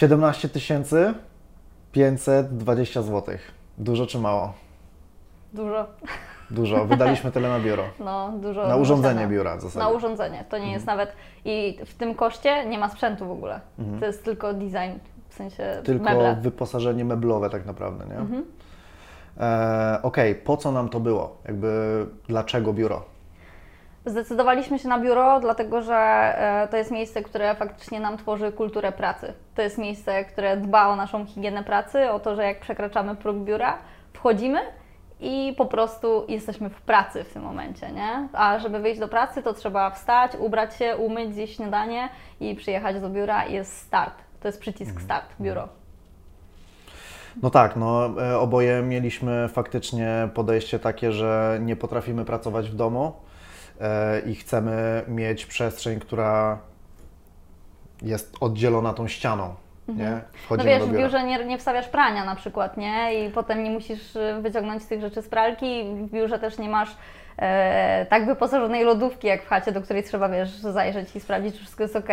17 tysięcy 520 zł. Dużo czy mało? Dużo. Dużo. Wydaliśmy tyle na biuro. No, dużo. Na urządzenie biura w zasadzie. Na urządzenie. To nie jest nawet. I w tym koszcie nie ma sprzętu w ogóle. Mhm. To jest tylko design, w sensie Tylko meble. wyposażenie meblowe tak naprawdę, nie? Mhm. E, Okej, po co nam to było? Jakby dlaczego biuro? Zdecydowaliśmy się na biuro, dlatego że e, to jest miejsce, które faktycznie nam tworzy kulturę pracy. To jest miejsce, które dba o naszą higienę pracy, o to, że jak przekraczamy próg biura, wchodzimy i po prostu jesteśmy w pracy w tym momencie, nie? A żeby wyjść do pracy, to trzeba wstać, ubrać się, umyć, zjeść śniadanie i przyjechać do biura i jest start. To jest przycisk start, biuro. No tak, no e, oboje mieliśmy faktycznie podejście takie, że nie potrafimy pracować w domu i chcemy mieć przestrzeń, która jest oddzielona tą ścianą, nie? No Wchodzimy wiesz, w biurze nie, nie wstawiasz prania na przykład, nie? I potem nie musisz y, wyciągnąć tych rzeczy z pralki. W biurze też nie masz e, tak wyposażonej lodówki jak w chacie, do której trzeba, wiesz, zajrzeć i sprawdzić, czy wszystko jest ok.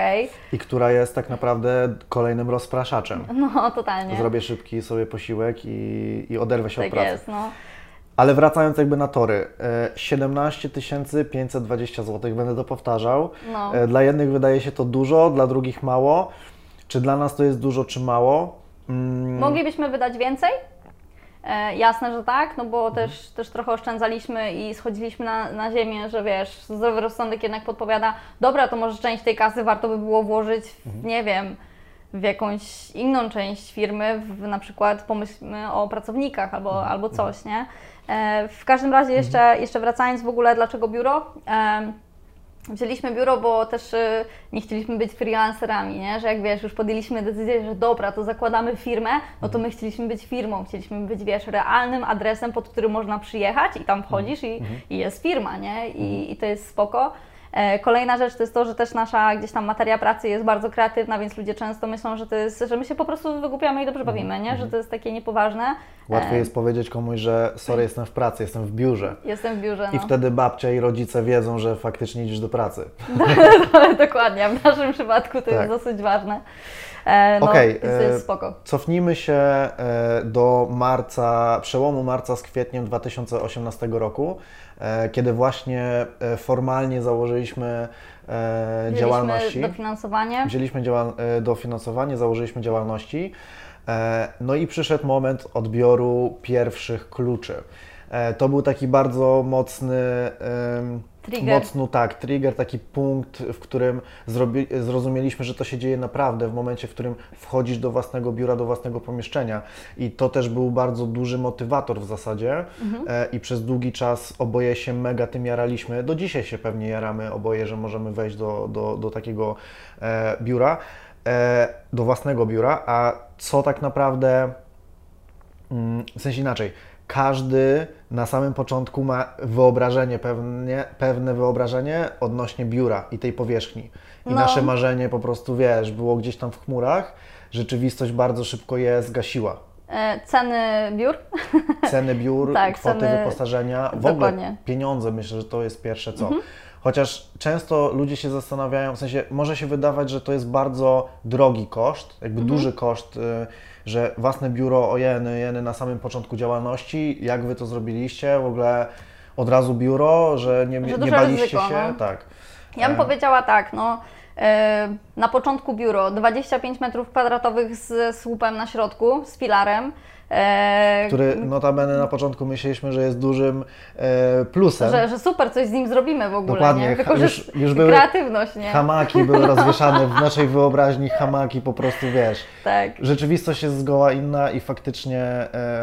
I która jest tak naprawdę kolejnym rozpraszaczem. No, totalnie. Zrobię szybki sobie posiłek i, i oderwę się od tak pracy. jest, no. Ale wracając jakby na tory, e, 17 520 zł, będę to powtarzał. No. E, Dla jednych wydaje się to dużo, dla drugich mało. Czy dla nas to jest dużo, czy mało? Mm, Moglibyśmy wydać więcej? E, jasne, że tak, no bo też, też trochę oszczędzaliśmy i schodziliśmy na, na ziemię, że wiesz, zdrowy rozsądek jednak podpowiada, dobra, to może część tej kasy warto by było włożyć, w, nie wiem, w jakąś inną część firmy, w, na przykład pomyślmy o pracownikach albo, albo coś, nie? E, w każdym razie jeszcze, jeszcze wracając w ogóle, dlaczego biuro? E, Wzięliśmy biuro, bo też y, nie chcieliśmy być freelancerami, nie? że jak wiesz, już podjęliśmy decyzję, że dobra, to zakładamy firmę, no to my chcieliśmy być firmą, chcieliśmy być, wiesz, realnym adresem, pod który można przyjechać i tam wchodzisz i, i jest firma, nie? I, I to jest spoko. E, Kolejna rzecz to jest to, że też nasza gdzieś tam materia pracy jest bardzo kreatywna, więc ludzie często myślą, że to jest, że my się po prostu wygłupiamy i dobrze bawimy, nie? Że to jest takie niepoważne. Łatwiej E, jest powiedzieć komuś, że sorry, jestem w pracy, jestem w biurze. Jestem w biurze, I no. wtedy babcia i rodzice wiedzą, że faktycznie idziesz do pracy. Dokładnie, w naszym przypadku to Tak. jest dosyć ważne. E, no, więc to e, jest spoko. Cofnijmy się e, do marca, przełomu marca z kwietniem 2018 roku, e, kiedy właśnie formalnie założyliśmy Wzięliśmy działalności. dofinansowanie. Wzięliśmy działal- dofinansowanie, założyliśmy działalności. No i przyszedł moment odbioru pierwszych kluczy. To był taki bardzo mocny, Trigger. mocno tak, trigger, taki punkt, w którym zrobi, zrozumieliśmy, że to się dzieje naprawdę w momencie, w którym wchodzisz do własnego biura, do własnego pomieszczenia. I to też był bardzo duży motywator w zasadzie e, i przez długi czas oboje się mega tym jaraliśmy. Do dzisiaj się pewnie jaramy oboje, że możemy wejść do, do, do takiego e, biura, e, do własnego biura, a co tak naprawdę Mm, W sensie inaczej. Każdy na samym początku ma wyobrażenie, pewnie, pewne wyobrażenie odnośnie biura i tej powierzchni. I No. nasze marzenie po prostu, wiesz, było gdzieś tam w chmurach. Rzeczywistość bardzo szybko je zgasiła. E, Ceny biur. Ceny biur, Tak, kwoty ceny- wyposażenia, w Dokładnie. ogóle pieniądze, myślę, że to jest pierwsze co. Chociaż często ludzie się zastanawiają, w sensie może się wydawać, że to jest bardzo drogi koszt, jakby duży koszt, y, że własne biuro, o jeny, jeny na samym początku działalności, jak Wy to zrobiliście, w ogóle od razu biuro, że nie, Że nie baliście ryzyko, się, no. tak. Ja bym E, powiedziała tak, no. e, Na początku biuro 25 metrów kwadratowych z słupem na środku, z filarem. E, Który notabene na początku myśleliśmy, że jest dużym e, plusem. Że, że super, coś z nim zrobimy w ogóle. Dokładnie, Nie? już- już były kreatywność, nie? Hamaki były rozwieszane w naszej wyobraźni, hamaki po prostu, wiesz, Tak. Rzeczywistość jest zgoła inna i faktycznie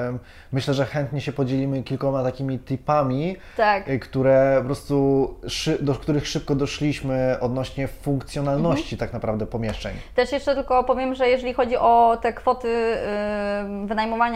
em, myślę, że chętnie się podzielimy kilkoma takimi tipami, Tak. które po prostu, do których szybko doszliśmy odnośnie Mhm. funkcjonalności tak naprawdę pomieszczeń. Też jeszcze tylko powiem, że jeżeli chodzi o te kwoty y,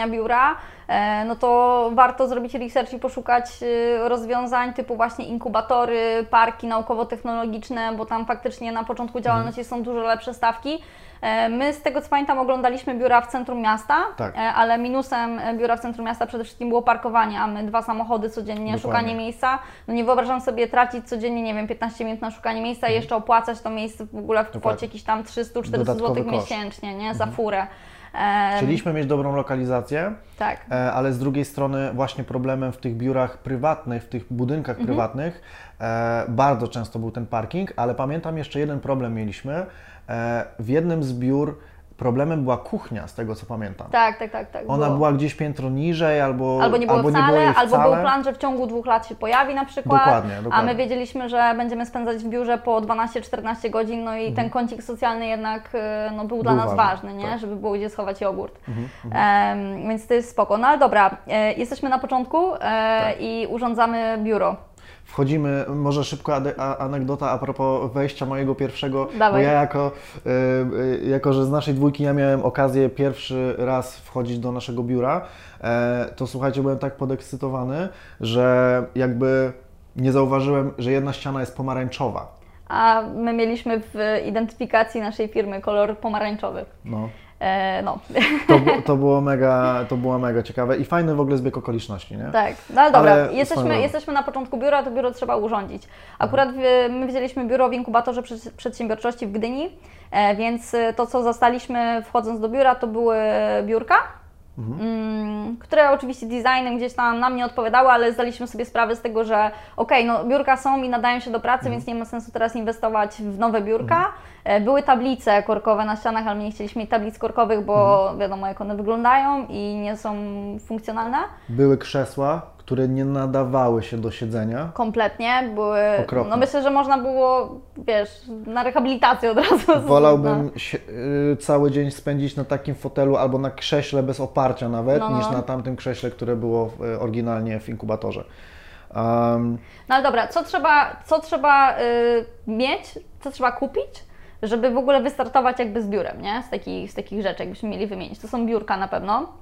biura, e, no to warto zrobić research i poszukać y, rozwiązań typu właśnie inkubatory, parki naukowo-technologiczne, bo tam faktycznie na początku działalności są dużo lepsze stawki. E, My z tego co pamiętam oglądaliśmy biura w centrum miasta, Tak. e, ale minusem e, biura w centrum miasta przede wszystkim było parkowanie, a my dwa samochody codziennie, Dokładnie. szukanie miejsca. No nie wyobrażam sobie tracić codziennie, nie wiem, 15 minut na szukanie miejsca i jeszcze opłacać to miejsce w ogóle w kwocie Mhm. Dokładnie. jakichś tam 300-400 Dodatkowy zł miesięcznie, nie? Za furę. Chcieliśmy mieć dobrą lokalizację, tak. e, ale z drugiej strony właśnie problemem w tych biurach prywatnych, w tych budynkach Mhm. prywatnych e, bardzo często był ten parking, ale pamiętam jeszcze jeden problem mieliśmy. E, w jednym z biur problemem była kuchnia, z tego co pamiętam. Tak, tak, tak, tak. Ona było. była gdzieś piętro niżej, albo, Albo nie było wcale, jej albo wcale. był plan, że w ciągu dwóch lat się pojawi na przykład. Dokładnie, A dokładnie. my wiedzieliśmy, że będziemy spędzać w biurze po 12-14 godzin, no i ten kącik socjalny jednak y, no, był, dla nas ważny, nie? tak. Mhm, żeby było gdzie schować jogurt. Em, więc to jest spoko. No ale dobra, e, jesteśmy na początku e, Tak. i urządzamy biuro. Wchodzimy, może szybko anegdota a propos wejścia mojego pierwszego, bo Dawaj. ja jako, y, jako, że z naszej dwójki ja miałem okazję pierwszy raz wchodzić do naszego biura, e, to słuchajcie, byłem tak podekscytowany, że jakby nie zauważyłem, że jedna ściana jest pomarańczowa. A my mieliśmy w identyfikacji naszej firmy kolor pomarańczowy. No. E, no, To, to, było mega, to było mega ciekawe i fajny w ogóle zbieg okoliczności, nie? Tak, no ale dobra, Ale jesteśmy, jesteśmy na początku biura, to biuro trzeba urządzić. Akurat w, my wzięliśmy biuro w inkubatorze Prze- przedsiębiorczości w Gdyni, e, więc to, co zastaliśmy wchodząc do biura, to były biurka, mm, które oczywiście designem gdzieś tam nam nie odpowiadały, ale zdaliśmy sobie sprawę z tego, że okej, no biurka są i nadają się do pracy, więc nie ma sensu teraz inwestować w nowe biurka. E, Były tablice korkowe na ścianach, ale my nie chcieliśmy mieć tablic korkowych, bo wiadomo jak one wyglądają i nie są funkcjonalne. Były krzesła, które nie nadawały się do siedzenia. Kompletnie, były. Okropne. No myślę, że można było, wiesz, na rehabilitację od razu. Wolałbym się, y, cały dzień spędzić na takim fotelu albo na krześle bez oparcia nawet, No, no. niż na tamtym krześle, które było y, oryginalnie w inkubatorze. Um, No ale dobra, co trzeba, co trzeba y, mieć, co trzeba kupić, żeby w ogóle wystartować jakby z biurem, nie? Z takich, z takich rzeczy, jakbyśmy mieli wymienić. To są biurka na pewno.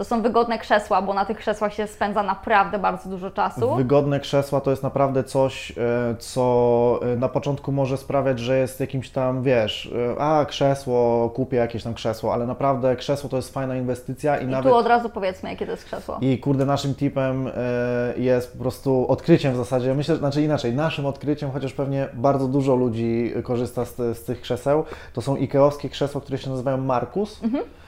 To są wygodne krzesła, bo na tych krzesłach się spędza naprawdę bardzo dużo czasu. wygodne krzesła to jest naprawdę coś, y, co y, na początku może sprawiać, że jest jakimś tam, wiesz, y, a krzesło, kupię jakieś tam krzesło, ale naprawdę krzesło to jest fajna inwestycja i, I nawet... tu od razu powiedzmy, jakie to jest krzesło. I kurde, naszym tipem e, jest po prostu odkryciem w zasadzie. Myślę, znaczy inaczej, naszym odkryciem, chociaż pewnie bardzo dużo ludzi korzysta z, z tych krzeseł, to są ikeowskie krzesła, które się nazywają Markus. E,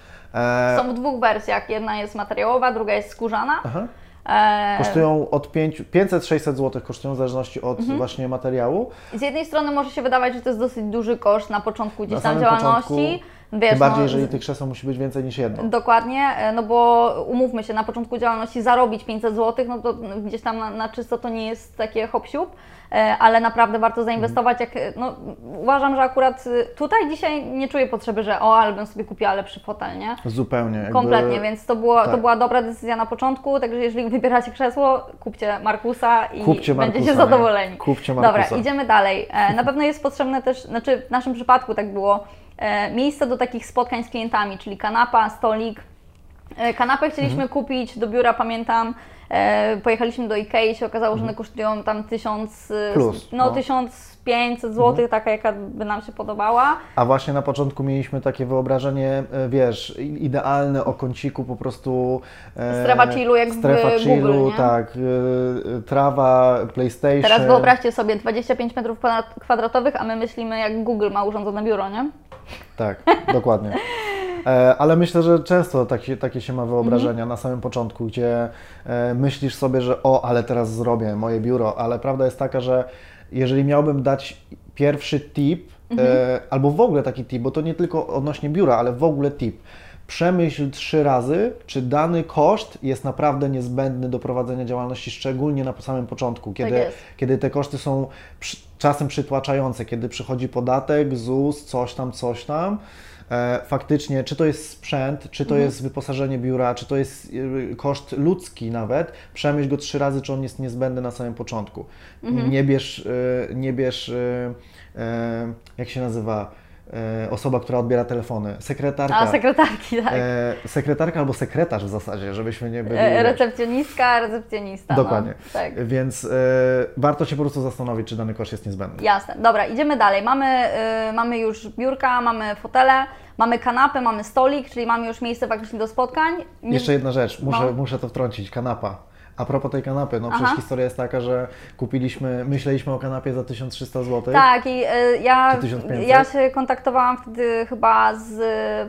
Są w dwóch wersjach. Jedna jest materiałowa, druga jest skórzana. aha. E, Kosztują od 5 500-600 zł, kosztują w zależności od Mhm. właśnie materiału. Z jednej strony może się wydawać, że to jest dosyć duży koszt na początku gdzieś Na tam działalności. początku, Wiesz, Tym bardziej, no, jeżeli tych krzeseł musi być więcej niż jedno. Dokładnie, e, no bo umówmy się, na początku działalności zarobić 500 zł, no to gdzieś tam na, na czysto to nie jest takie hop siup, e, ale naprawdę warto zainwestować. Jak, e, no, uważam, że akurat tutaj dzisiaj nie czuję potrzeby, że o, ale bym sobie kupiła lepszy fotel, nie? Zupełnie. Jakby... Kompletnie, więc to, było, to tak. była dobra decyzja na początku, także jeżeli wybieracie krzesło, kupcie Markusa i Kupcie Markusa, będziecie nie? zadowoleni. Kupcie Dobra, Markusa. idziemy dalej. Na pewno jest potrzebne też, znaczy w naszym przypadku tak było, e, miejsce do takich spotkań z klientami, czyli kanapa, stolik. E, Kanapę chcieliśmy Mhm. kupić do biura, pamiętam. E, Pojechaliśmy do Ikei i się okazało, że one kosztują tam 1000, e, Mhm. Plus, no, no. Mhm. 1500 zł, taka jaka by nam się podobała. A właśnie na początku mieliśmy takie wyobrażenie, e, wiesz, idealne o kąciku po prostu. e, Strefa chillu jak w strefa Google, chillu, nie? tak. e, trawa, PlayStation. Teraz wyobraźcie sobie 25 metrów kwadrat- kwadratowych, a my myślimy jak Google ma urządzone biuro, nie? Tak, dokładnie. E, Ale myślę, że często takie, takie się ma wyobrażenia Mhm. na samym początku, gdzie e, myślisz sobie, że o, ale teraz zrobię moje biuro, ale prawda jest taka, że jeżeli miałbym dać pierwszy tip, Mhm. e, albo w ogóle taki tip, bo to nie tylko odnośnie biura, ale w ogóle tip. Przemyśl trzy razy, czy dany koszt jest naprawdę niezbędny do prowadzenia działalności, szczególnie na samym początku, kiedy, jest. kiedy te koszty są przy, czasem przytłaczające, kiedy przychodzi podatek, ZUS, coś tam, coś tam. E, faktycznie, czy to jest sprzęt, czy to jest wyposażenie biura, czy to jest y, koszt ludzki nawet, przemyśl go trzy razy, czy on jest niezbędny na samym początku. Nie bierz, y, nie bierz e, jak się nazywa, e, osoba, która odbiera telefony, sekretarka. A sekretarki, tak. E, sekretarka albo sekretarz w zasadzie, żebyśmy nie byli. E. Recepcjonistka, recepcjonista. Dokładnie. No, tak. Więc e, warto się po prostu zastanowić, czy dany koszt jest niezbędny. Jasne, dobra, idziemy dalej. Mamy, y, mamy już biurka, mamy fotele, mamy kanapę, mamy stolik, czyli mamy już miejsce faktycznie do spotkań. Nie- Jeszcze jedna rzecz, muszę, No. muszę to wtrącić, kanapa. A propos tej kanapy, no Aha. przecież historia jest taka, że kupiliśmy, myśleliśmy o kanapie za 1300 zł. Tak, i y, ja, Czy 1500? ja się kontaktowałam wtedy chyba z,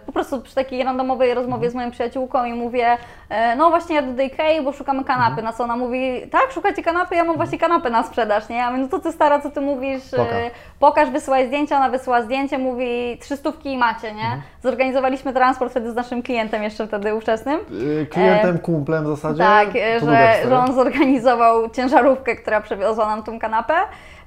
po prostu przy takiej randomowej rozmowie z moją przyjaciółką i mówię, e, no właśnie jadę do Ikei, bo szukamy kanapy, Mhm. na co ona mówi, tak, szukacie kanapy, ja mam właśnie kanapę na sprzedaż, nie? Ja mówię, no to ty stara, co ty mówisz, E, Pokaż. pokaż, wysyłaj zdjęcia, ona wysyła zdjęcie, mówi, trzy stówki i macie, nie? Mhm. Zorganizowaliśmy transport wtedy z naszym klientem jeszcze wtedy ówczesnym. Y, Klientem, kumplem w zasadzie. Tak, e, długa że, on zorganizował ciężarówkę, która przewiozła nam tą kanapę,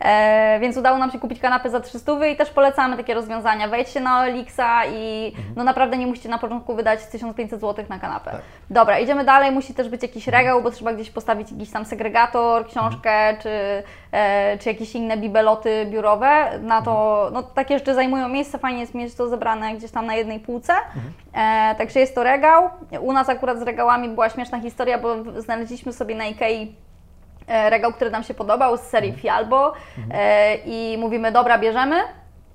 e, więc udało nam się kupić kanapę za 300 i też polecamy takie rozwiązania. Wejdźcie na Olixa i no naprawdę nie musicie na początku wydać 1500 zł na kanapę. Tak. Dobra, idziemy dalej, musi też być jakiś regał, bo trzeba gdzieś postawić jakiś tam segregator, książkę, czy, e, czy jakieś inne bibeloty biurowe. Na to, no takie rzeczy zajmują miejsce, fajnie jest mieć to zebrane gdzieś tam na jednej półce. E, także jest to regał. U nas akurat z regałami była śmieszna historia, bo znaleźliśmy sobie na Ikei regał, który nam się podobał z serii Fialbo e, i mówimy, dobra, bierzemy.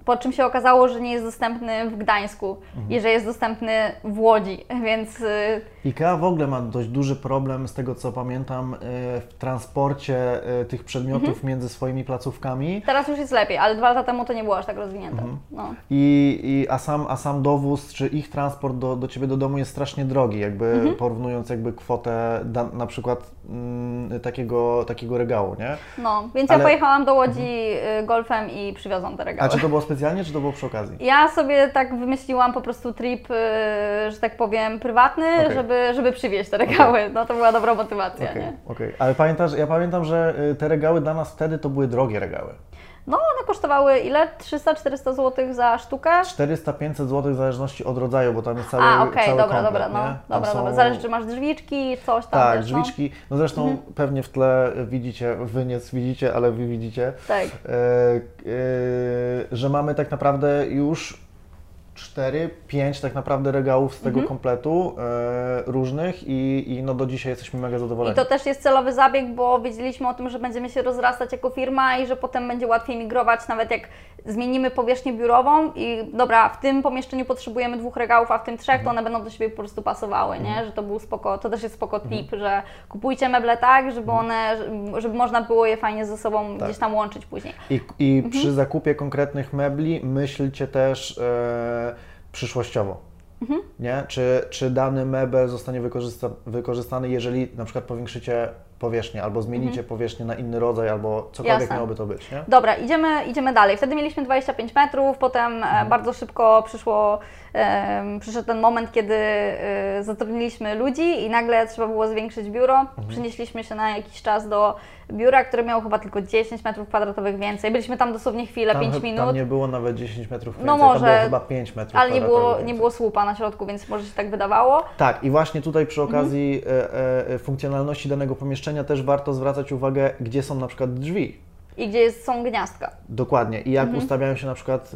Po czym się okazało, że nie jest dostępny w Gdańsku i że jest dostępny w Łodzi, więc y, IKEA w ogóle ma dość duży problem, z tego co pamiętam, y, w transporcie y, tych przedmiotów Mhm. między swoimi placówkami. teraz już jest lepiej, ale dwa lata temu to nie było aż tak rozwinięte. No. I, i, a, sam, a sam dowóz, czy ich transport do, do Ciebie do domu jest strasznie drogi, jakby Mhm. porównując jakby kwotę da, na przykład mm, takiego, takiego regału, nie? no, więc Ale- ja pojechałam do Łodzi y, golfem i przywiozłam te A regały. czy to było specjalnie, czy to było przy okazji? Ja sobie tak wymyśliłam po prostu trip, y, że tak powiem, prywatny, Okej. żeby, żeby przywieźć te regały. No to była dobra motywacja, Okej, okej. Ale pamiętasz, ja pamiętam, że y, te regały dla nas wtedy to były drogie regały. No one kosztowały ile? 300-400 zł za sztukę? 400-500 zł w zależności od rodzaju, bo tam jest cały, A, okej, cały dobra, komplet, dobra, no, dobra, są- dobra. Zależy, czy masz drzwiczki, coś tam. Tak, wiesz, no. Mhm. drzwiczki. No zresztą pewnie w tle widzicie, wy nie widzicie, ale wy widzicie, Tak. e, e, że mamy tak naprawdę już 4, 5 tak naprawdę regałów z tego Mhm. kompletu e, różnych i, i no do dzisiaj jesteśmy mega zadowoleni. I to też jest celowy zabieg, bo wiedzieliśmy o tym, że będziemy się rozrastać jako firma i że potem będzie łatwiej migrować, nawet jak zmienimy powierzchnię biurową i dobra, w tym pomieszczeniu potrzebujemy dwóch regałów, a w tym trzech, to one będą do siebie po prostu pasowały, nie? Że to był spoko, to też jest spoko tip, że kupujcie meble tak, żeby one, żeby można było je fajnie ze sobą Tak. gdzieś tam łączyć później. I, i Mhm. przy zakupie konkretnych mebli myślcie też e, przyszłościowo. Mhm. Nie? Czy, czy dany mebel zostanie wykorzysta, wykorzystany, jeżeli na przykład powiększycie powierzchnię, albo zmienicie powierzchnię na inny rodzaj, albo cokolwiek Mhm. Jasne. miałoby to być, nie? Dobra, idziemy, idziemy dalej. Wtedy mieliśmy 25 metrów, potem Mhm. e, bardzo szybko przyszło, em, przyszedł ten moment, kiedy e, zatrudniliśmy ludzi i nagle trzeba było zwiększyć biuro. Mhm. Przenieśliśmy się na jakiś czas do biura, które miało chyba tylko 10 metrów kwadratowych więcej. Byliśmy tam dosłownie chwilę, 5 chy- minut. Tam nie było nawet 10 metrów No więcej, może, tam było chyba 5 metrów Ale nie było, nie było słupa na środku, więc może się tak wydawało. Tak, i właśnie tutaj przy Mhm. okazji e, e, funkcjonalności danego pomieszczenia też warto zwracać uwagę, gdzie są na przykład drzwi. I gdzie jest, są gniazdka. Dokładnie. I jak Mhm. ustawiają się na przykład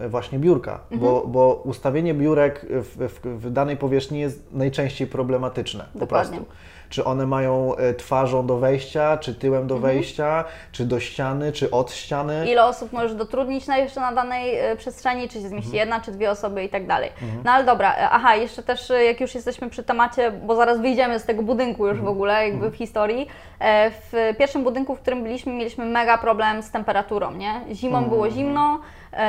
y, właśnie biurka, bo, bo ustawienie biurek w, w, w danej powierzchni jest najczęściej problematyczne po Dokładnie. prostu. Czy one mają e, twarzą do wejścia, czy tyłem do Mhm. wejścia, czy do ściany, czy od ściany. ile osób możesz dotrudnić na jeszcze na danej e, przestrzeni, czy się Mhm. zmieści jedna, czy dwie osoby i tak dalej. No ale dobra, e, aha, jeszcze też jak już jesteśmy przy temacie, bo zaraz wyjdziemy z tego budynku już w Mhm. ogóle, jakby w historii. W pierwszym budynku, w którym byliśmy, mieliśmy mega problem z temperaturą, nie? Zimą Mhm. było zimno,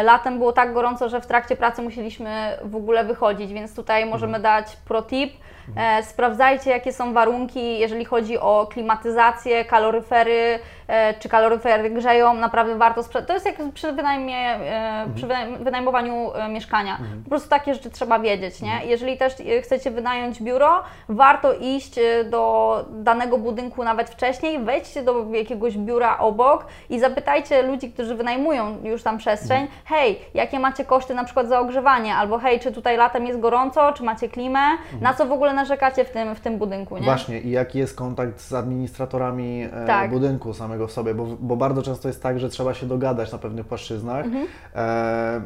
latem było tak gorąco, że w trakcie pracy musieliśmy w ogóle wychodzić, więc tutaj możemy Mhm. dać pro tip. E, sprawdzajcie, jakie są warunki, jeżeli chodzi o klimatyzację, kaloryfery, e, czy kaloryfery grzeją, naprawdę warto sprzedać. To jest jak przy, wynajmie, e, przy wynaj- wynajmowaniu e, mieszkania. Po prostu takie rzeczy trzeba wiedzieć, nie? Jeżeli też e, chcecie wynająć biuro, warto iść e, do danego budynku nawet wcześniej, wejdźcie do jakiegoś biura obok i zapytajcie ludzi, którzy wynajmują już tam przestrzeń, hej, jakie macie koszty na przykład za ogrzewanie, albo hej, czy tutaj latem jest gorąco, czy macie klimę, na co w ogóle narzekacie w tym, w tym budynku, nie? Właśnie, i jaki jest kontakt z administratorami e, Tak. budynku samego w sobie, bo, bo bardzo często jest tak, że trzeba się dogadać na pewnych płaszczyznach. Mhm. E,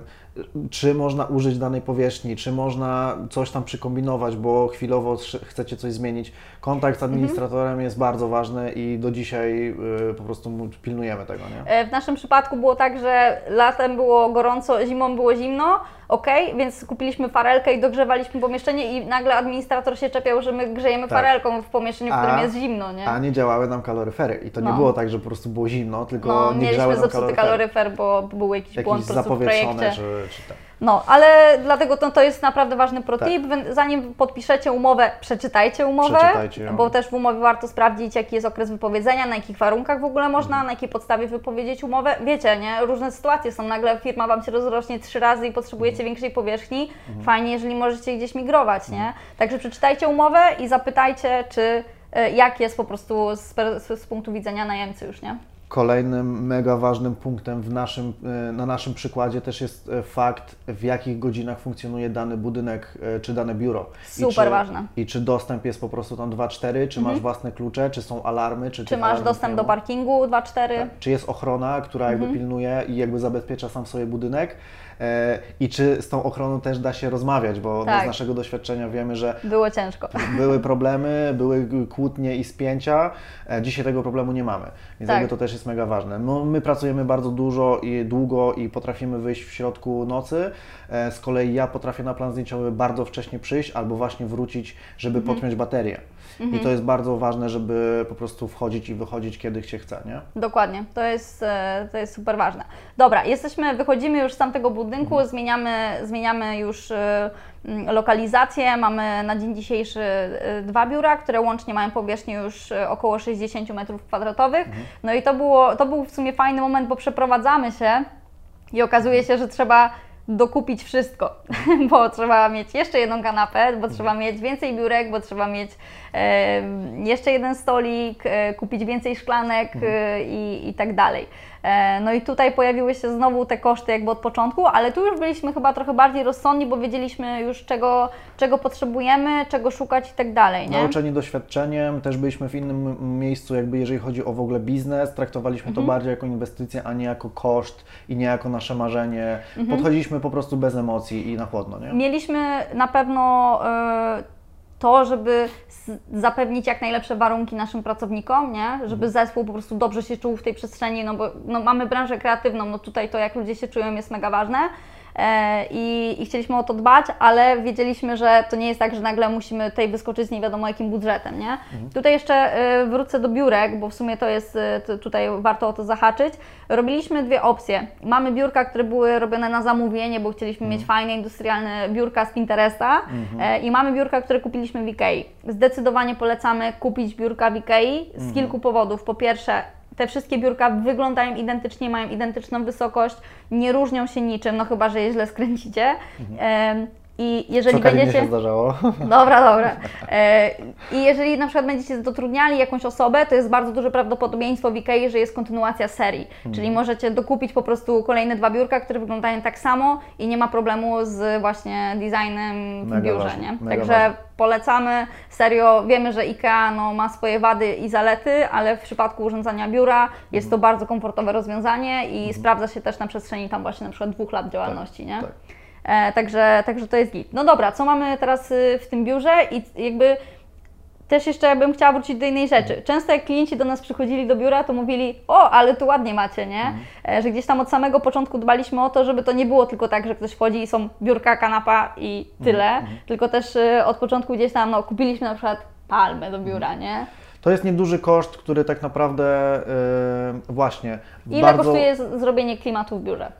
czy można użyć danej powierzchni, czy można coś tam przykombinować, bo chwilowo chcecie coś zmienić. Kontakt z administratorem jest bardzo ważny i do dzisiaj y, po prostu pilnujemy tego, nie? E, W naszym przypadku było tak, że latem było gorąco, zimą było zimno. Ok, więc kupiliśmy farelkę i dogrzewaliśmy pomieszczenie i nagle administrator się czepiał, że my grzejemy Tak. farelką w pomieszczeniu, w którym A- jest zimno, nie? A nie działały nam kaloryfery. I to nie No. było tak, że po prostu było zimno, tylko No, nie mieliśmy grzały nam zepsuty kaloryfery. kaloryfer, bo był jakiś, błąd Jakieś po prostu w projekcie. czy, czy tak. No, ale dlatego to, to jest naprawdę ważny pro Tak. Zanim podpiszecie umowę, przeczytajcie umowę, Przeczytajcie bo też w umowie warto sprawdzić, jaki jest okres wypowiedzenia, na jakich warunkach w ogóle można, Mhm. na jakiej podstawie wypowiedzieć umowę. Wiecie, nie? Różne sytuacje są. Nagle firma Wam się rozrośnie trzy razy i potrzebujecie Mhm. większej powierzchni. Fajnie, jeżeli możecie gdzieś migrować, nie? Także przeczytajcie umowę i zapytajcie, czy e, jak jest po prostu z, z, z punktu widzenia najemcy już, nie? Kolejnym mega ważnym punktem w naszym, e, na naszym przykładzie też jest e, fakt, w jakich godzinach funkcjonuje dany budynek e, czy dane biuro. I Super czy, ważne. Mhm. I czy dostęp jest po prostu tam 2-4, czy masz własne klucze, czy są alarmy, czy, Czy masz dostęp do parkingu 2-4? Tak. Czy jest ochrona, która jakby Mhm. pilnuje i jakby zabezpiecza sam sobie budynek? I czy z tą ochroną też da się rozmawiać, bo Tak. z naszego doświadczenia wiemy, że Było ciężko. były problemy, były kłótnie i spięcia. Dzisiaj tego problemu nie mamy, więc Tak. to też jest mega ważne. No, my pracujemy bardzo dużo i długo i potrafimy wyjść w środku nocy. E, Z kolei ja potrafię na plan zdjęciowy bardzo wcześnie przyjść albo właśnie wrócić, żeby Mhm. podpiąć baterię. I to jest bardzo ważne, żeby po prostu wchodzić i wychodzić kiedy się chce, nie? Dokładnie, to jest, e, to jest super ważne. Dobra, jesteśmy, wychodzimy już z tamtego budynku, zmieniamy, zmieniamy już e, lokalizację. Mamy na dzień dzisiejszy e, dwa biura, które łącznie mają powierzchnię już e, około 60 m2. No i to, było, to był w sumie fajny moment, bo przeprowadzamy się i okazuje się, że trzeba dokupić wszystko, bo trzeba mieć jeszcze jedną kanapę, bo trzeba mieć więcej biurek, bo trzeba mieć e, jeszcze jeden stolik, e, kupić więcej szklanek e, i, i tak dalej. E, no i tutaj pojawiły się znowu te koszty jakby od początku, ale tu już byliśmy chyba trochę bardziej rozsądni, bo wiedzieliśmy już czego, czego potrzebujemy, czego szukać i tak dalej, nie? Nauczeni doświadczeniem, też byliśmy w innym miejscu, jakby jeżeli chodzi o w ogóle biznes, traktowaliśmy Mhm. to bardziej jako inwestycję, a nie jako koszt i nie jako nasze marzenie. Mhm. Podchodziliśmy po prostu bez emocji i na chłodno, nie? Mieliśmy na pewno e, to, żeby zapewnić jak najlepsze warunki naszym pracownikom, nie? żeby zespół po prostu dobrze się czuł w tej przestrzeni, no bo no, mamy branżę kreatywną, no tutaj to jak ludzie się czują jest mega ważne. E, I, I chcieliśmy o to dbać, ale wiedzieliśmy, że to nie jest tak, że nagle musimy tutaj wyskoczyć z nie wiadomo jakim budżetem, nie? Tutaj jeszcze e, wrócę do biurek, bo w sumie to jest, e, to tutaj warto o to zahaczyć. Robiliśmy dwie opcje. Mamy biurka, które były robione na zamówienie, bo chcieliśmy mieć fajne, industrialne biurka z Pinteresta e, i mamy biurka, które kupiliśmy w Ikei. Zdecydowanie polecamy kupić biurka w Ikei z kilku powodów. Po pierwsze, te wszystkie biurka wyglądają identycznie, mają identyczną wysokość, nie różnią się niczym, no chyba, że je źle skręcicie. Em, I jeżeli Co będziecie... się zdarzało. Dobra, dobra. E, I jeżeli na przykład będziecie dotrudniali jakąś osobę, to jest bardzo duże prawdopodobieństwo w Ikei, że jest kontynuacja serii. Czyli możecie dokupić po prostu kolejne dwa biurka, które wyglądają tak samo i nie ma problemu z właśnie designem w biurze, ważne, nie? Także ważne. polecamy. Serio, wiemy, że IKEA no, ma swoje wady i zalety, ale w przypadku urządzania biura jest to bardzo komfortowe rozwiązanie i sprawdza się też na przestrzeni tam właśnie na przykład dwóch lat działalności, nie? tak. E, także, także to jest git. No dobra, co mamy teraz y, w tym biurze i jakby też jeszcze bym chciała wrócić do innej rzeczy. Często jak klienci do nas przychodzili do biura, to mówili, o, ale tu ładnie macie, nie? E, Że gdzieś tam od samego początku dbaliśmy o to, żeby to nie było tylko tak, że ktoś wchodzi i są biurka, kanapa i tyle, tylko też y, od początku gdzieś tam, no, kupiliśmy na przykład palmę do biura, nie? To jest nieduży koszt, który tak naprawdę yy, właśnie Ile bardzo, kosztuje zrobienie klimatu w biurze?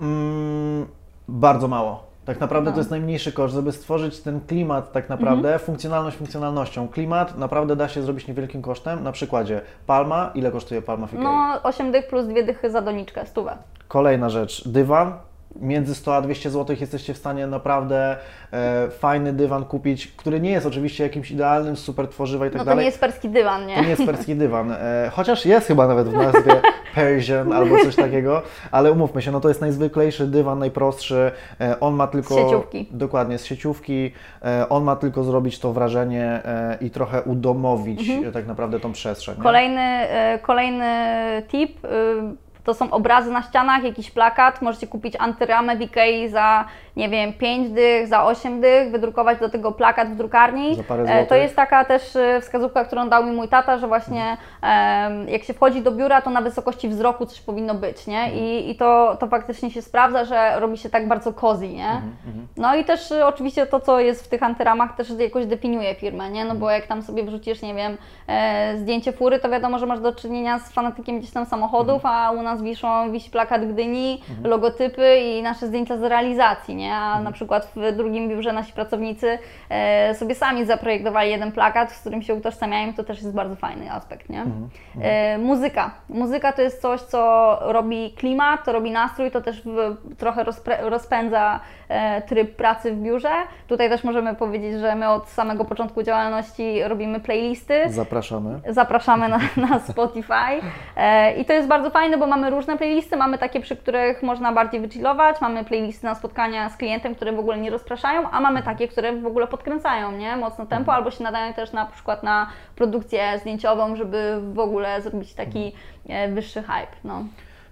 Mm, bardzo mało. Tak naprawdę No. to jest najmniejszy koszt, żeby stworzyć ten klimat tak naprawdę, Mhm. funkcjonalność funkcjonalnością. Klimat naprawdę da się zrobić niewielkim kosztem. Na przykładzie Palma, ile kosztuje Palma w Ikei? No, 8 dych plus 2 dychy za doniczkę, stówę. Kolejna rzecz, dywan. Między 100 a 200 zł jesteście w stanie naprawdę e, fajny dywan kupić, który nie jest oczywiście jakimś idealnym, super tworzywa i tak No to dalej. nie jest perski dywan, nie? To nie jest perski dywan, e, chociaż jest chyba nawet w nazwie Persian albo coś takiego, ale umówmy się, no to jest najzwyklejszy dywan, najprostszy, e, on ma tylko... Z sieciówki. Dokładnie, z sieciówki, e, on ma tylko zrobić to wrażenie e, i trochę udomowić Mhm. tak naprawdę tą przestrzeń. nie? Kolejny, e, kolejny tip y, to są obrazy na ścianach, jakiś plakat. Możecie kupić antyramę w Ikei za nie wiem, 5 dych, za 8 dych, wydrukować do tego plakat w drukarni. E. To jest taka też e, wskazówka, którą dał mi mój tata, że właśnie em, jak się wchodzi do biura, to na wysokości wzroku coś powinno być, nie? I, i to, to faktycznie się sprawdza, że robi się tak bardzo cozy, nie? No i też y, oczywiście to, co jest w tych antyramach też jakoś definiuje firmę, nie? No bo jak tam sobie wrzucisz, nie wiem, e, zdjęcie fury, to wiadomo, że masz do czynienia z fanatykiem gdzieś tam samochodów, a u nas wiszą, wisi plakat Gdyni, logotypy i nasze zdjęcia z realizacji, nie? A na przykład w drugim biurze nasi pracownicy e, sobie sami zaprojektowali jeden plakat, z którym się utożsamiają, to też jest bardzo fajny aspekt, nie? E, muzyka. Muzyka to jest coś, co robi klimat, to robi nastrój, to też trochę rozpędza tryb pracy w biurze. Tutaj też możemy powiedzieć, że my od samego początku działalności robimy playlisty. Zapraszamy. Zapraszamy na, na Spotify. E, I to jest bardzo fajne, bo mamy różne playlisty. Mamy takie, przy których można bardziej wychillować, mamy playlisty na spotkania z klientem, które w ogóle nie rozpraszają, a mamy takie, które w ogóle podkręcają, nie? Mocno tempo, albo się nadają też na przykład na produkcję zdjęciową, żeby w ogóle zrobić taki e, wyższy hype. No.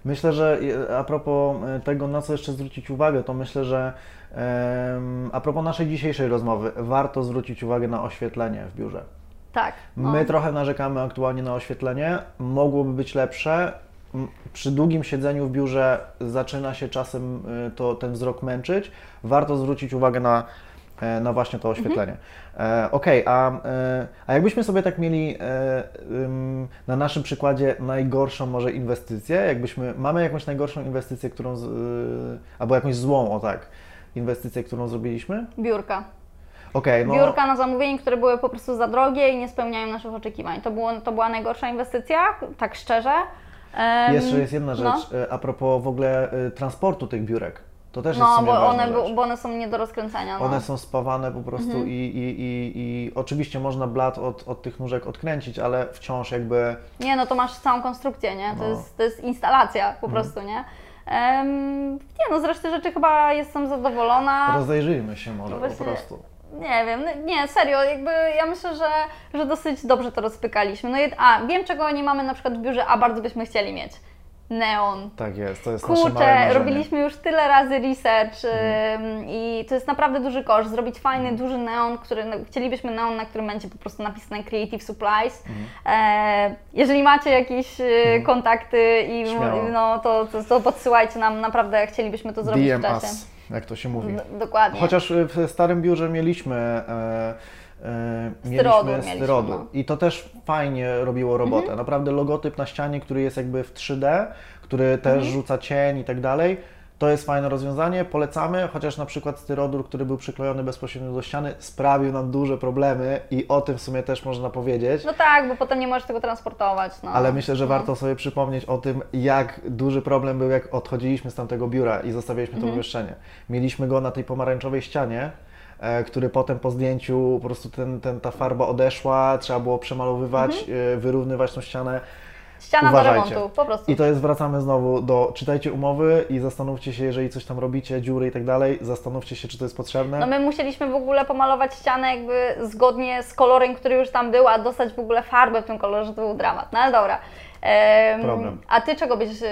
Myślę, że e, a propos e, tego, na co jeszcze zwrócić uwagę, to myślę, że a propos naszej dzisiejszej rozmowy, warto zwrócić uwagę na oświetlenie w biurze. Tak. No. My trochę narzekamy aktualnie na oświetlenie, mogłoby być lepsze. Przy długim siedzeniu w biurze zaczyna się czasem y, to, ten wzrok męczyć. Warto zwrócić uwagę na, e, na właśnie to oświetlenie. E, Okej, a, e, a jakbyśmy sobie tak mieli na naszym przykładzie najgorszą może inwestycję, jakbyśmy, mamy jakąś najgorszą inwestycję, którą, albo jakąś złą, o tak, inwestycję, którą zrobiliśmy? Biurka. Okej, no... Biurka na zamówienie, które były po prostu za drogie i nie spełniają naszych oczekiwań. To, było, to była najgorsza inwestycja, tak szczerze. Em, Jeszcze jest jedna rzecz, no. a propos w ogóle transportu tych biurek. To też jest w No, bo one, rzecz. bo one są nie do rozkręcenia. No. One są spawane po prostu Mhm. i, i, i, i oczywiście można blat od, od tych nóżek odkręcić, ale wciąż jakby Nie, no to masz całą konstrukcję, nie? To, No. jest, to jest instalacja po prostu, nie? Em, nie, no z reszty rzeczy chyba jestem zadowolona. rozejrzyjmy się może No właśnie- po prostu. Nie wiem, no nie, serio, jakby ja myślę, że, że dosyć dobrze to rozpykaliśmy. No i, a, wiem czego nie mamy na przykład w biurze, a bardzo byśmy chcieli mieć. Neon. Tak jest, to jest nasze Kurczę, marzenie. robiliśmy już tyle razy research Mhm. ym, i to jest naprawdę duży koszt. Zrobić fajny, duży neon, który chcielibyśmy neon, na którym będzie po prostu napisane Creative Supplies. Mhm. E, jeżeli macie jakieś e, kontakty i Śmiało. no, to, to, to podsyłajcie nam, naprawdę chcielibyśmy to zrobić w DM czasie. us, jak to się mówi. D- dokładnie. Chociaż y, w starym biurze mieliśmy e, e, mieliśmy styrodur no. i to też fajnie robiło robotę. Mhm. Naprawdę logotyp na ścianie, który jest jakby w 3D, który też Mhm. rzuca cień i tak dalej. To jest fajne rozwiązanie, polecamy, chociaż na przykład styrodur, który był przyklejony bezpośrednio do ściany, sprawił nam duże problemy i o tym w sumie też można powiedzieć. No tak, bo potem nie możesz tego transportować. No. Ale myślę, że No. warto sobie przypomnieć o tym, jak duży problem był, jak odchodziliśmy z tamtego biura i zostawiliśmy Mhm. to pomieszczenie. Mieliśmy go na tej pomarańczowej ścianie, który potem po zdjęciu po prostu ten, ten, ta farba odeszła, trzeba było przemalowywać, Mhm. e, wyrównywać tą ścianę. Ściana Uważajcie. do remontu, po prostu. I to jest, wracamy znowu do, czytajcie umowy i zastanówcie się, jeżeli coś tam robicie, dziury i tak dalej, zastanówcie się, czy to jest potrzebne. No my musieliśmy w ogóle pomalować ścianę jakby zgodnie z kolorem, który już tam był, a dostać w ogóle farbę w tym kolorze, to był dramat. No ale dobra. Em, Problem. A ty czego byś, y,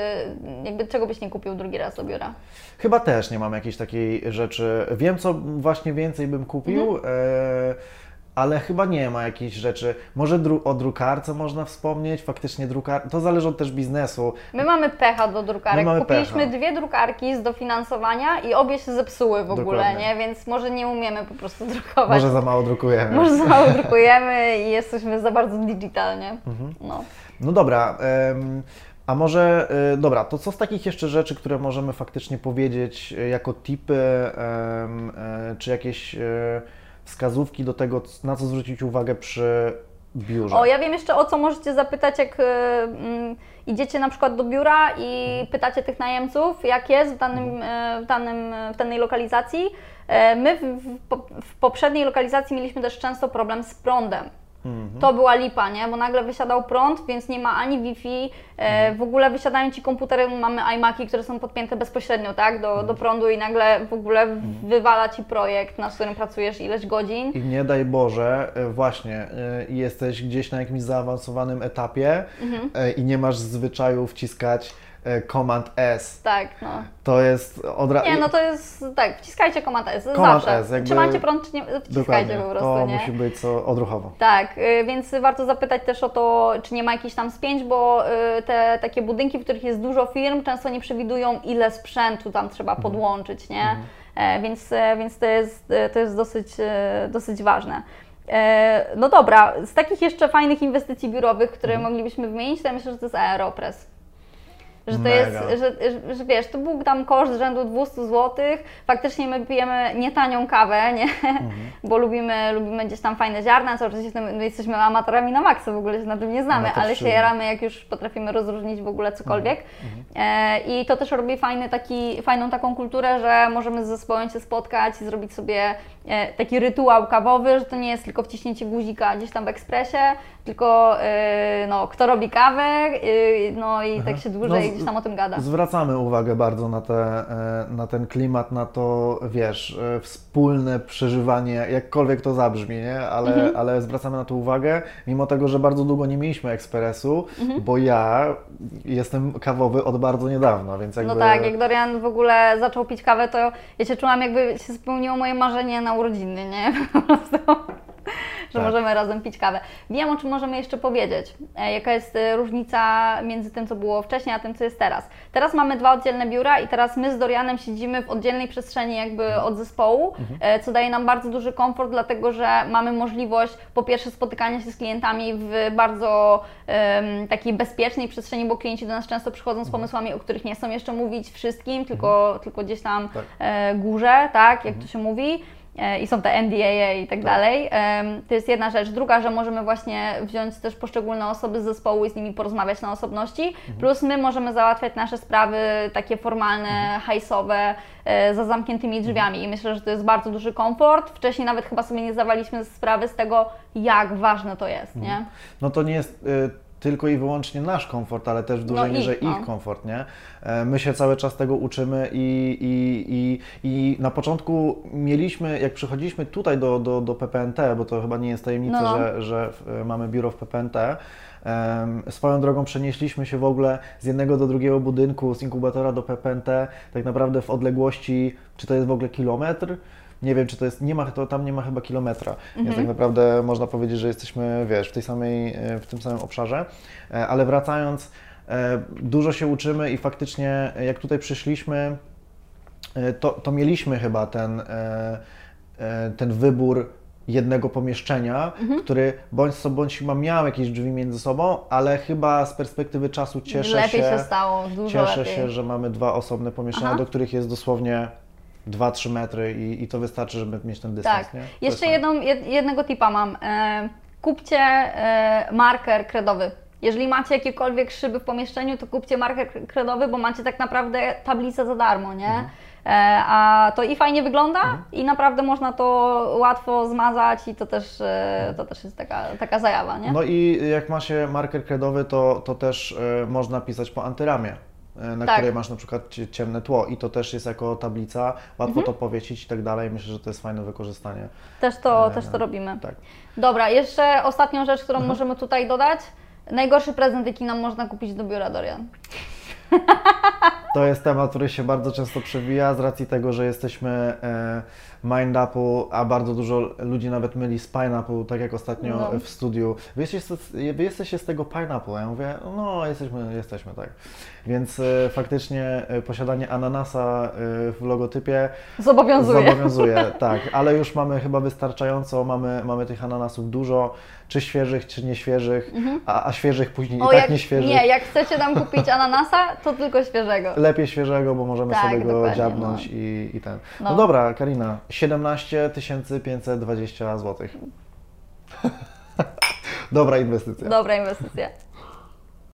jakby czego byś nie kupił drugi raz do biura? Chyba też nie mam jakiejś takiej rzeczy. Wiem, co właśnie więcej bym kupił, Mhm. e, ale chyba nie ma jakichś rzeczy. Może dru- o drukarce można wspomnieć, faktycznie drukar. To zależy od też biznesu. My mamy pecha do drukarek. Kupiliśmy pecha. dwie drukarki z dofinansowania i obie się zepsuły w ogóle, Dokładnie. nie? Więc może nie umiemy po prostu drukować. Może za mało drukujemy. Może za mało drukujemy i jesteśmy za bardzo digitalnie. Mhm. No. No dobra. em, a może, e, dobra, to co z takich jeszcze rzeczy, które możemy faktycznie powiedzieć e, jako tipy, e, czy jakieś e, wskazówki do tego, na co zwrócić uwagę przy biurze? O, ja wiem jeszcze o co możecie zapytać, jak y, mm, idziecie na przykład do biura i Mhm. pytacie tych najemców, jak jest w, danym, y, w, danym, y, w danej lokalizacji. E, My w, w poprzedniej lokalizacji mieliśmy też często problem z prądem. Mhm. To była lipa, nie? Bo nagle wysiadał prąd, więc nie ma ani Wi-Fi. E, w ogóle wysiadają ci komputery, mamy iMaki, które są podpięte bezpośrednio, tak? Do, do prądu i nagle w ogóle wywala ci projekt, na którym pracujesz ileś godzin. I nie daj Boże, e, właśnie, e, jesteś gdzieś na jakimś zaawansowanym etapie Mhm. i nie masz zwyczaju wciskać Command S. Tak, no. To jest od razu. Nie, no to jest, tak, wciskajcie Command S, Command zawsze. S, jakby- Trzymajcie prąd, czy nie, wciskajcie Dokładnie. po prostu, To nie? musi być co odruchowo. Tak, y, więc warto zapytać też o to, czy nie ma jakichś tam spięć, bo y, te takie budynki, w których jest dużo firm, często nie przewidują, ile sprzętu tam trzeba Mhm. podłączyć, nie? E, Więc, e, więc to jest, e, to jest dosyć, e, dosyć ważne. E, No dobra, z takich jeszcze fajnych inwestycji biurowych, które Mhm. moglibyśmy wymienić, to ja myślę, że to jest Aeropress. Że to Mega. jest, że, że, że wiesz, to był tam koszt rzędu 200 zł. Faktycznie my pijemy nie tanią kawę, nie? Mhm. bo lubimy, lubimy gdzieś tam fajne ziarna, co oczywiście my jesteśmy amatorami na maksa, w ogóle się na tym nie znamy, No ale się jaramy, jak już potrafimy rozróżnić w ogóle cokolwiek. E, I to też robi fajny taki, fajną taką kulturę, że możemy z zespołem się spotkać i zrobić sobie e, taki rytuał kawowy, że to nie jest tylko wciśnięcie guzika gdzieś tam w ekspresie, tylko e, no, kto robi kawę, e, no i tak się dłużej No, gdzieś tam o tym gada. Zwracamy uwagę bardzo na, te, e, na ten klimat, na to, wiesz, e, wspólne przeżywanie, jakkolwiek to zabrzmi, nie? Ale, Mhm. ale zwracamy na to uwagę, mimo tego, że bardzo długo nie mieliśmy ekspresu, Mhm. bo ja jestem kawowy od bardzo niedawna, więc jakby... No tak, jak Dorian w ogóle zaczął pić kawę, to ja się czułam jakby się spełniło moje marzenie na urodziny, nie? Po prostu, że Tak. możemy razem pić kawę. Wiem, o czym możemy jeszcze powiedzieć. E, Jaka jest e, różnica między tym, co było wcześniej, a tym, co jest teraz. Teraz mamy dwa oddzielne biura i teraz my z Dorianem siedzimy w oddzielnej przestrzeni jakby od zespołu, e, co daje nam bardzo duży komfort, dlatego że mamy możliwość po pierwsze spotykania się z klientami w bardzo em, takiej bezpiecznej przestrzeni, bo klienci do nas często przychodzą z pomysłami, o których nie chcą jeszcze mówić wszystkim, tylko, tylko gdzieś tam Tak. górze, tak, jak to się mówi. E, I są te NDA i tak dalej. Em, To jest jedna rzecz. Druga, że możemy właśnie wziąć też poszczególne osoby z zespołu i z nimi porozmawiać na osobności. Plus my możemy załatwiać nasze sprawy takie formalne, hajsowe, e, za zamkniętymi drzwiami. I myślę, że to jest bardzo duży komfort. Wcześniej nawet chyba sobie nie zdawaliśmy sprawy z tego, jak ważne to jest, nie? No to nie jest y, tylko i wyłącznie nasz komfort, ale też w dużej No mierze ich, no. ich komfort, nie? E, My się cały czas tego uczymy i, i, i, i na początku mieliśmy, jak przychodziliśmy tutaj do, do, do PPNT, bo to chyba nie jest tajemnica, No, no. że, że w- mamy biuro w PPNT, swoją drogą przenieśliśmy się w ogóle z jednego do drugiego budynku, z inkubatora do PPNT, tak naprawdę w odległości, czy to jest w ogóle kilometr? Nie wiem, czy to jest, nie ma, to tam nie ma chyba kilometra, więc tak naprawdę można powiedzieć, że jesteśmy, wiesz, w tej samej, e, w tym samym obszarze, E, ale wracając, e, dużo się uczymy i faktycznie jak tutaj przyszliśmy, to, to mieliśmy chyba ten, ten wybór jednego pomieszczenia, który bądź co bądź chyba miał jakieś drzwi między sobą, ale chyba z perspektywy czasu cieszę lepiej się, się stało, dużo cieszę lepiej. się, że mamy dwa osobne pomieszczenia, Aha. do których jest dosłownie 2-3 metry i, i to wystarczy, żeby mieć ten dystans. Tak. Nie? Jeszcze jedną, jed, jednego tipa mam. E, kupcie e, marker kredowy. Jeżeli macie jakiekolwiek szyby w pomieszczeniu, to kupcie marker kredowy, bo macie tak naprawdę tablicę za darmo, nie? Mhm. E, a to i fajnie wygląda i naprawdę można to łatwo zmazać i to też, e, to też jest taka, taka zajawa, nie? No i jak ma się marker kredowy, to, to też można pisać po antyramie, na Tak. której masz na przykład cie- ciemne tło i to też jest jako tablica, łatwo Mhm. to powiesić i tak dalej. Myślę, że to jest fajne wykorzystanie. Też to, E, też to robimy. Tak. Dobra, jeszcze ostatnią rzecz, którą możemy tutaj dodać. Najgorszy prezent, jaki nam można kupić do biura, Dorian. To jest temat, który się bardzo często przewija z racji tego, że jesteśmy e, Mind Apple, a bardzo dużo ludzi nawet myli z Pineapple, tak jak ostatnio No. w studiu. Wy jesteście, wy jesteście z tego Pineapple. Ja mówię, no jesteśmy, jesteśmy tak. Więc e, faktycznie e, posiadanie ananasa e, w logotypie Zobowiązuje. zobowiązuje, tak, ale już mamy chyba wystarczająco, mamy, mamy tych ananasów dużo, czy świeżych, czy nieświeżych, a, a świeżych później Mhm. O, i tak jak, nieświeżych. nie, jak chcecie nam kupić ananasa, to tylko świeżego. Lepiej świeżego, bo możemy Tak, sobie go dziabnąć no. i, i ten. No. No. dobra, Karina, 17 520 zł. Dobra inwestycja. Dobra inwestycja.